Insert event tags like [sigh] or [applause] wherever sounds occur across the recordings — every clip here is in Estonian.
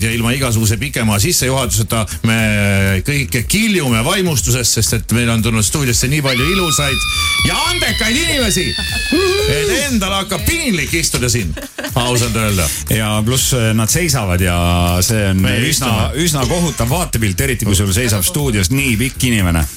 ja ilma igasuguse pikema sissejuhatuseta me kõik kiljume vaimustusest, sest et meil on tulnud stuudiosse nii palju ilusaid ja andekaid inimesi, et [laughs] endal hakkab piinlik istuda siin, ausalt öelda. ja pluss eh, nad seisavad ja see on Me üsna, üsna kohutav vaatepilt, eriti kui sul seisab stuudios nii pikk inimene. [laughs]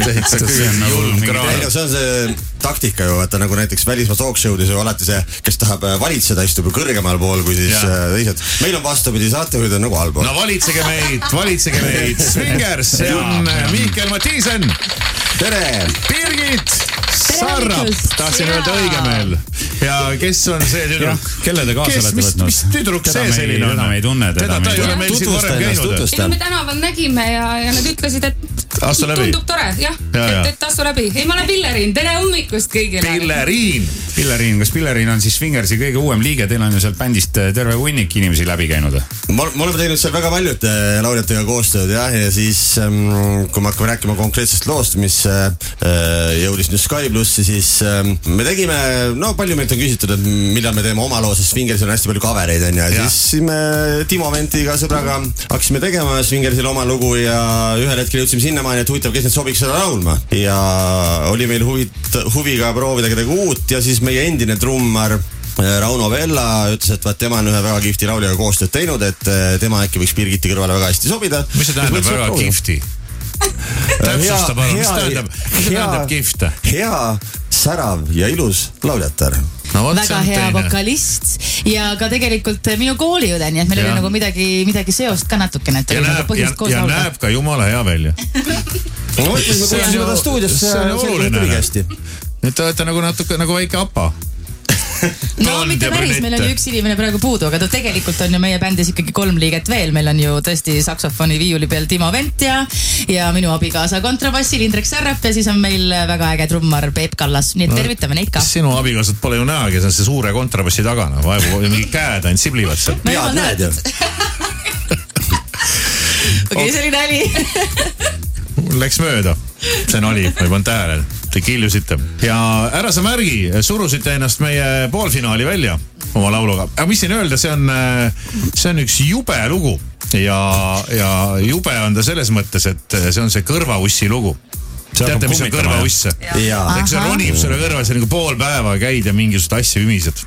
See on nagu see on see taktika ju, vaata nagu näiteks välismaa talk show'des ju alati see, kes tahab äh, valitseda, istub ju kõrgemal pool kui siis äh, teised. meil on vastupidi, saatejuhid on nagu allpool no valitsege meid, valitsege meid, Swingers, see on Mihkel Mattiisen, tere! Birgit Sarrap, tahtsin öelda õigemeel. ja kes on see tüdruk? kelle te kaasa kes, olete mis, võtnud? mis tüdruk see selline on? teda me ei tunne, teda teda me ta ei ole meil siin varem käinud. no me tänaval nägime ja, ja nad ütlesid, et Astu läbi. tundub tore, jah Ja, ja. et, et astu läbi. ei, ma olen Pilleriin, tere hommikust kõigile. Pilleriin. Pilleriin, kas Pilleriin on siis Fingersi kõige uuem liige, teil on ju sealt bändist eh, terve hunnik inimesi läbi käinud? me me oleme teinud seal väga paljude lauljatega koostööd jah, ja siis ähm, kui me hakkame rääkima konkreetsest loost, mis äh, jõudis nüüd Sky plussi, siis ähm, me tegime, no palju meilt on küsitud, et millal me teeme oma loo, sest Swingersil on hästi palju cover'eid onju ja Jah. siis me Timo Ventiga sõbraga hakkasime tegema Swingersil oma lugu ja ühel hetkel jõudsime sinnamaani, et huvitav, kes nüüd sobiks seda laulma ja oli meil huvit-, huvi ka proovida kedagi uut ja siis meie endine trummar äh, Rauno Vella ütles, et vaat tema on ühe väga kihvti lauljaga koostööd teinud, et äh, tema äkki võiks Birgiti kõrvale väga hästi sobida. mis see tähendab, väga kihvti? täpsusta palun, mis tähendab, mis tähendab kihvt? hea, särav ja ilus lauljatar. No see väga hea teine. vokalist ja ka tegelikult minu kooliõde, nii et meil Ja. oli nagu midagi, midagi seost ka natukene, et ja nagu näeb, ja, ja näeb ka jumala hea välja. no mõtlesime, See on kuulasime ju- ta stuudiosse see on oluline. nüüd te olete nagu natuke nagu väike apa. [laughs] no mitte päris, meil on ju üks inimene praegu puudu, aga ta tegelikult on ju meie bändis ikkagi kolm liiget veel, meil on ju tõesti saksofoni, viiuli peal Timo Vent ja, ja minu abikaasa kontrabassil Indrek Sarrap ja siis on meil väga äge trummar Peep Kallas, nii et tervitame neid ka. sinu abikaasat pole ju näha, kes on see suure kontrabassi tagana, vaevu [laughs] mingid käed ainult siblivad seal. no pead näed ju. [laughs] Okei, see oli nali. Läks mööda, see nali, ma ei pannud tähele, te killusite ja ära sa märgi, surusite ennast meie poolfinaali välja oma lauluga, aga mis siin öelda, see on, see on üks jube lugu ja, ja jube on ta selles mõttes, et see on see kõrvaussi lugu. teate, mis on kõrvauss? eks see ronib sulle kõrva, sa nagu pool päeva käid ja mingisuguseid asju ümised.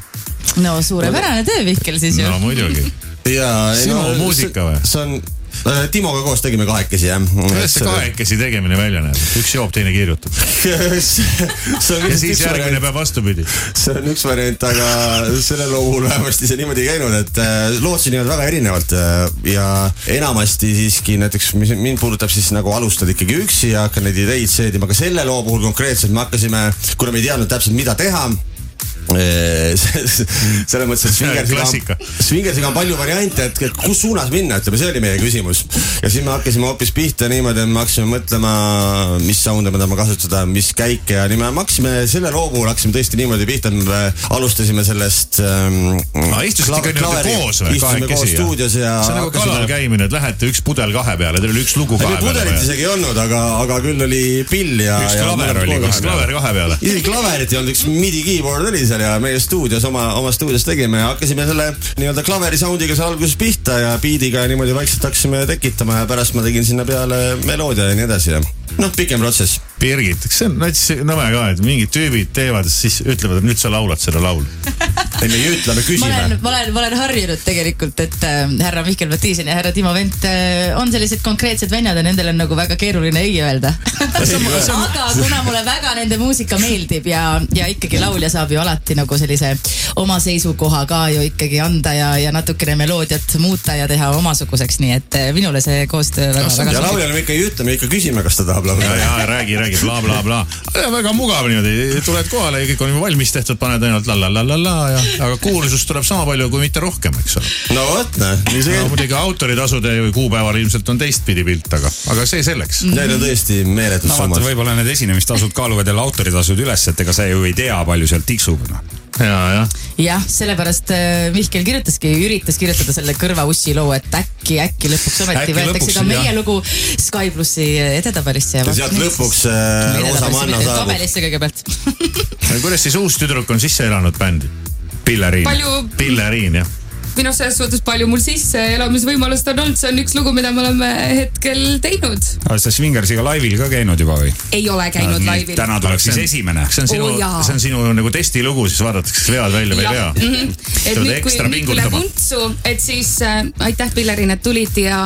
no suurepärane töö Mihkel siis ju no muidugi. ja Sinu muusika või? see on äh, Timoga koos tegime kahekesi jah. kuidas see kahekesi tegemine välja näeb, üks joob, teine kirjutab [laughs] ja siis järgmine peab vastupidi. see on üks variant, aga selle loo puhul vähemasti see niimoodi ei käinud, et äh, lood sünnivad väga erinevalt äh, ja enamasti siiski näiteks, mis mind puudutab, siis nagu alustad ikkagi üksi ja hakkad neid ideid seedima, aga selle loo puhul konkreetselt me hakkasime, kuna me ei teadnud täpselt, mida teha Eh, [laughs] selles mõttes, et Swingersiga on, Swingersiga on palju variante, et et kus suunas minna, ütleme, see oli meie küsimus. ja siis me hakkasime hoopis pihta niimoodi, et me hakkasime mõtlema, mis sound'e me tahame kasutada, mis käike ja nii me hakkasime selle loo puhul hakkasime tõesti niimoodi pihta, et me alustasime sellest ähm,. Istusite ikka niimoodi koos või? istusime koos stuudios ja. see on nagu kalal käimine, et lähete üks pudel kahe peale, teil oli üks lugu kahe ei, pudelit peale. isegi ei olnud, aga, aga küll oli pill ja. üks klaver oli, üks klaver kahe peale. isegi klaverit ei olnud, üks midi keyboard oli seal ja meie stuudios oma, oma stuudios tegime ja hakkasime selle nii-öelda klaveri sound'iga seal alguses pihta ja beat'iga ja niimoodi vaikselt hakkasime tekitama ja pärast ma tegin sinna peale meloodia ja nii edasi ja noh, pikem protsess. Birgit, kas see on nats nõme ka, et mingid tüübid teevad, siis ütlevad, et nüüd sa laulad seda laulu. Ei, me ei ütle, me ma küsime. olen, ma olen, ma olen harjunud tegelikult, et äh, härra Mihkel Mattiisen ja härra Timo Vent äh, on sellised konkreetsed vennad ja nendel on nagu väga keeruline ei öelda. [laughs] aga kuna mulle väga nende muusika meeldib ja, ja ikkagi laulja saab ju alati nagu sellise oma seisukoha ka ju ikkagi anda ja, ja natukene meloodiat muuta ja teha omasuguseks, nii et äh, minule see koostöö väga, ja väga sobib. lauljale me ikka ei ütle, me ikka küsime, kas ta tahab ja, laulda. ja räägi, räägi blablabla bla.. väga mugav niimoodi, tuled kohale ja kõik on juba valmis tehtud, paned ainult la la la la la ja, aga kuulsust tuleb sama palju kui mitte rohkem, eks ole. no vot, noh, no muidugi autoritasude kuupäeval ilmselt on teistpidi pilt, aga, aga see selleks. Need on tõesti meeletud no summad. võib-olla need esinemistasud kaaluvad jälle autoritasud üles, et ega sa ju ei tea, palju sealt tiksub noh. no.. ja, jah. jah, sellepärast äh, Mihkel kirjutaski, üritas kirjutada selle kõrvaussi loo, et äkki, äkki lõpuks ometi võetakse ka meie jah. lugu Sky plussi edetabelisse ja ja sealt lõpuks äh, Roosa Manna saabub. tabelisse kõigepealt [laughs] kuidas siis uus tüdruk on sisse elanud bändi? Pilleriin Palju-. Pilleriin, jah. või noh, selles suhtes palju mul sisseelamisvõimalust on olnud, see on üks lugu, mida me oleme hetkel teinud. oled sa Swingersiga laivil ka käinud juba või? ei ole käinud laivil. täna tuleb siis esimene. see on sinu Oo, jaa. see on sinu nagu testilugu, siis vaadatakse, kas vead välja või ei vea. Mhm. et nüüd, kui nüüd tuleb pingutama. untsu, et siis äh, aitäh, Pillerin, et tulid ja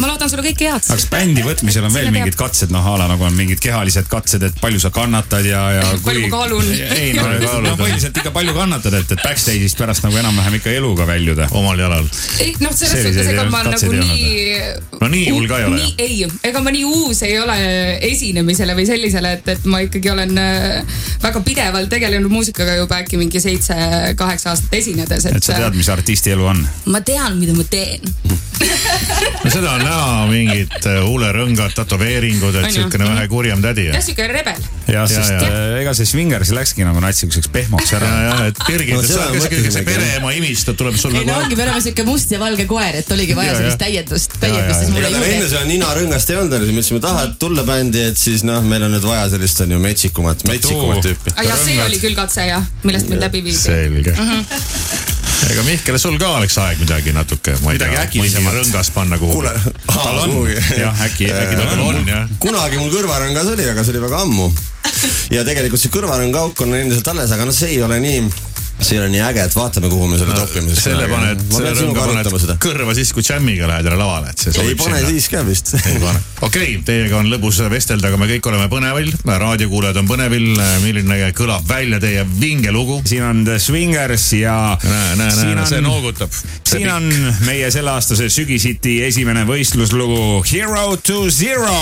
ma loodan sulle kõike head. kas bändi võtmisel on veel Selle mingid katsed, noh a la nagu on mingid kehalised katsed, et palju sa kannatad ja, ja [laughs] Palju ma kaalun? [laughs] ei [laughs] no, no põhiliselt ikka palju kannatad, et, et backstage'ist pärast nagu enam-vähem ikka eluga väljuda. omal jalal. ei noh, selles suhtes, ega ma nagu nii. No nii hull ka ei ole, ei, ega ma nii uus ei ole esinemisele või sellisele, et, et ma ikkagi olen äh, väga pidevalt tegelenud muusikaga juba äkki mingi seitse-kaheksa aastat esinedes, et, et sa tead, mis artisti elu on. ma tean, mida ma teen. No seda on näha, mingid äh, huulerõngad, tätoveeringud, et siukene vähe kurjem tädi. jah, siuke rebel. jah, sest ja. äh, ega see Swingers läkski nagu natsikuks pehmoks ja, ära. ja, et Birgit No seda sa, see, mõtlesin see pereema imistud tuleb sul ei no nagu ongi, me oleme siuke must ja valge koer, et oligi vaja Ja, sellist ja. täiendust, Ja, ja, täiendust siis ja. mulle tal enne juurde. seda ninarõngast ei olnud, siis me ütlesime, tahad tulla bändi, et siis noh, meil on nüüd vaja sellist on ju metsikumat, metsikumat tüüpi. ja see oli küll katse jah, millest meil läbi viidi. selge. Ega Mihkel, sul ka oleks aeg midagi natuke, ma ei Midagi tea, äkilisemat. rõngas panna kuhugi tal on, jah, äkki, äkki tal tal on. jah. kunagi mul kõrvarõngas oli, aga see oli väga ammu. ja tegelikult see kõrvarõngaauk on endiselt alles, aga noh, see ei ole nii, ei ole nii äge, et vaatame, kuhu me selle topime. selle paned, selle rõnga paned kõrva siis, kui džämmiga lähed jälle lavale, et see ei sobib pane sinna. siis ka vist. ei pane. okei okay,, teiega on lõbus vestelda, aga me kõik oleme põnevil, raadiokuulajad on põnevil, milline kõlab välja teie vinge lugu. siin on The Swingers ja näe, näe, siin näe, see on, noogutab. siin on meie selleaastase sügisiti esimene võistluslugu Hero to Zero.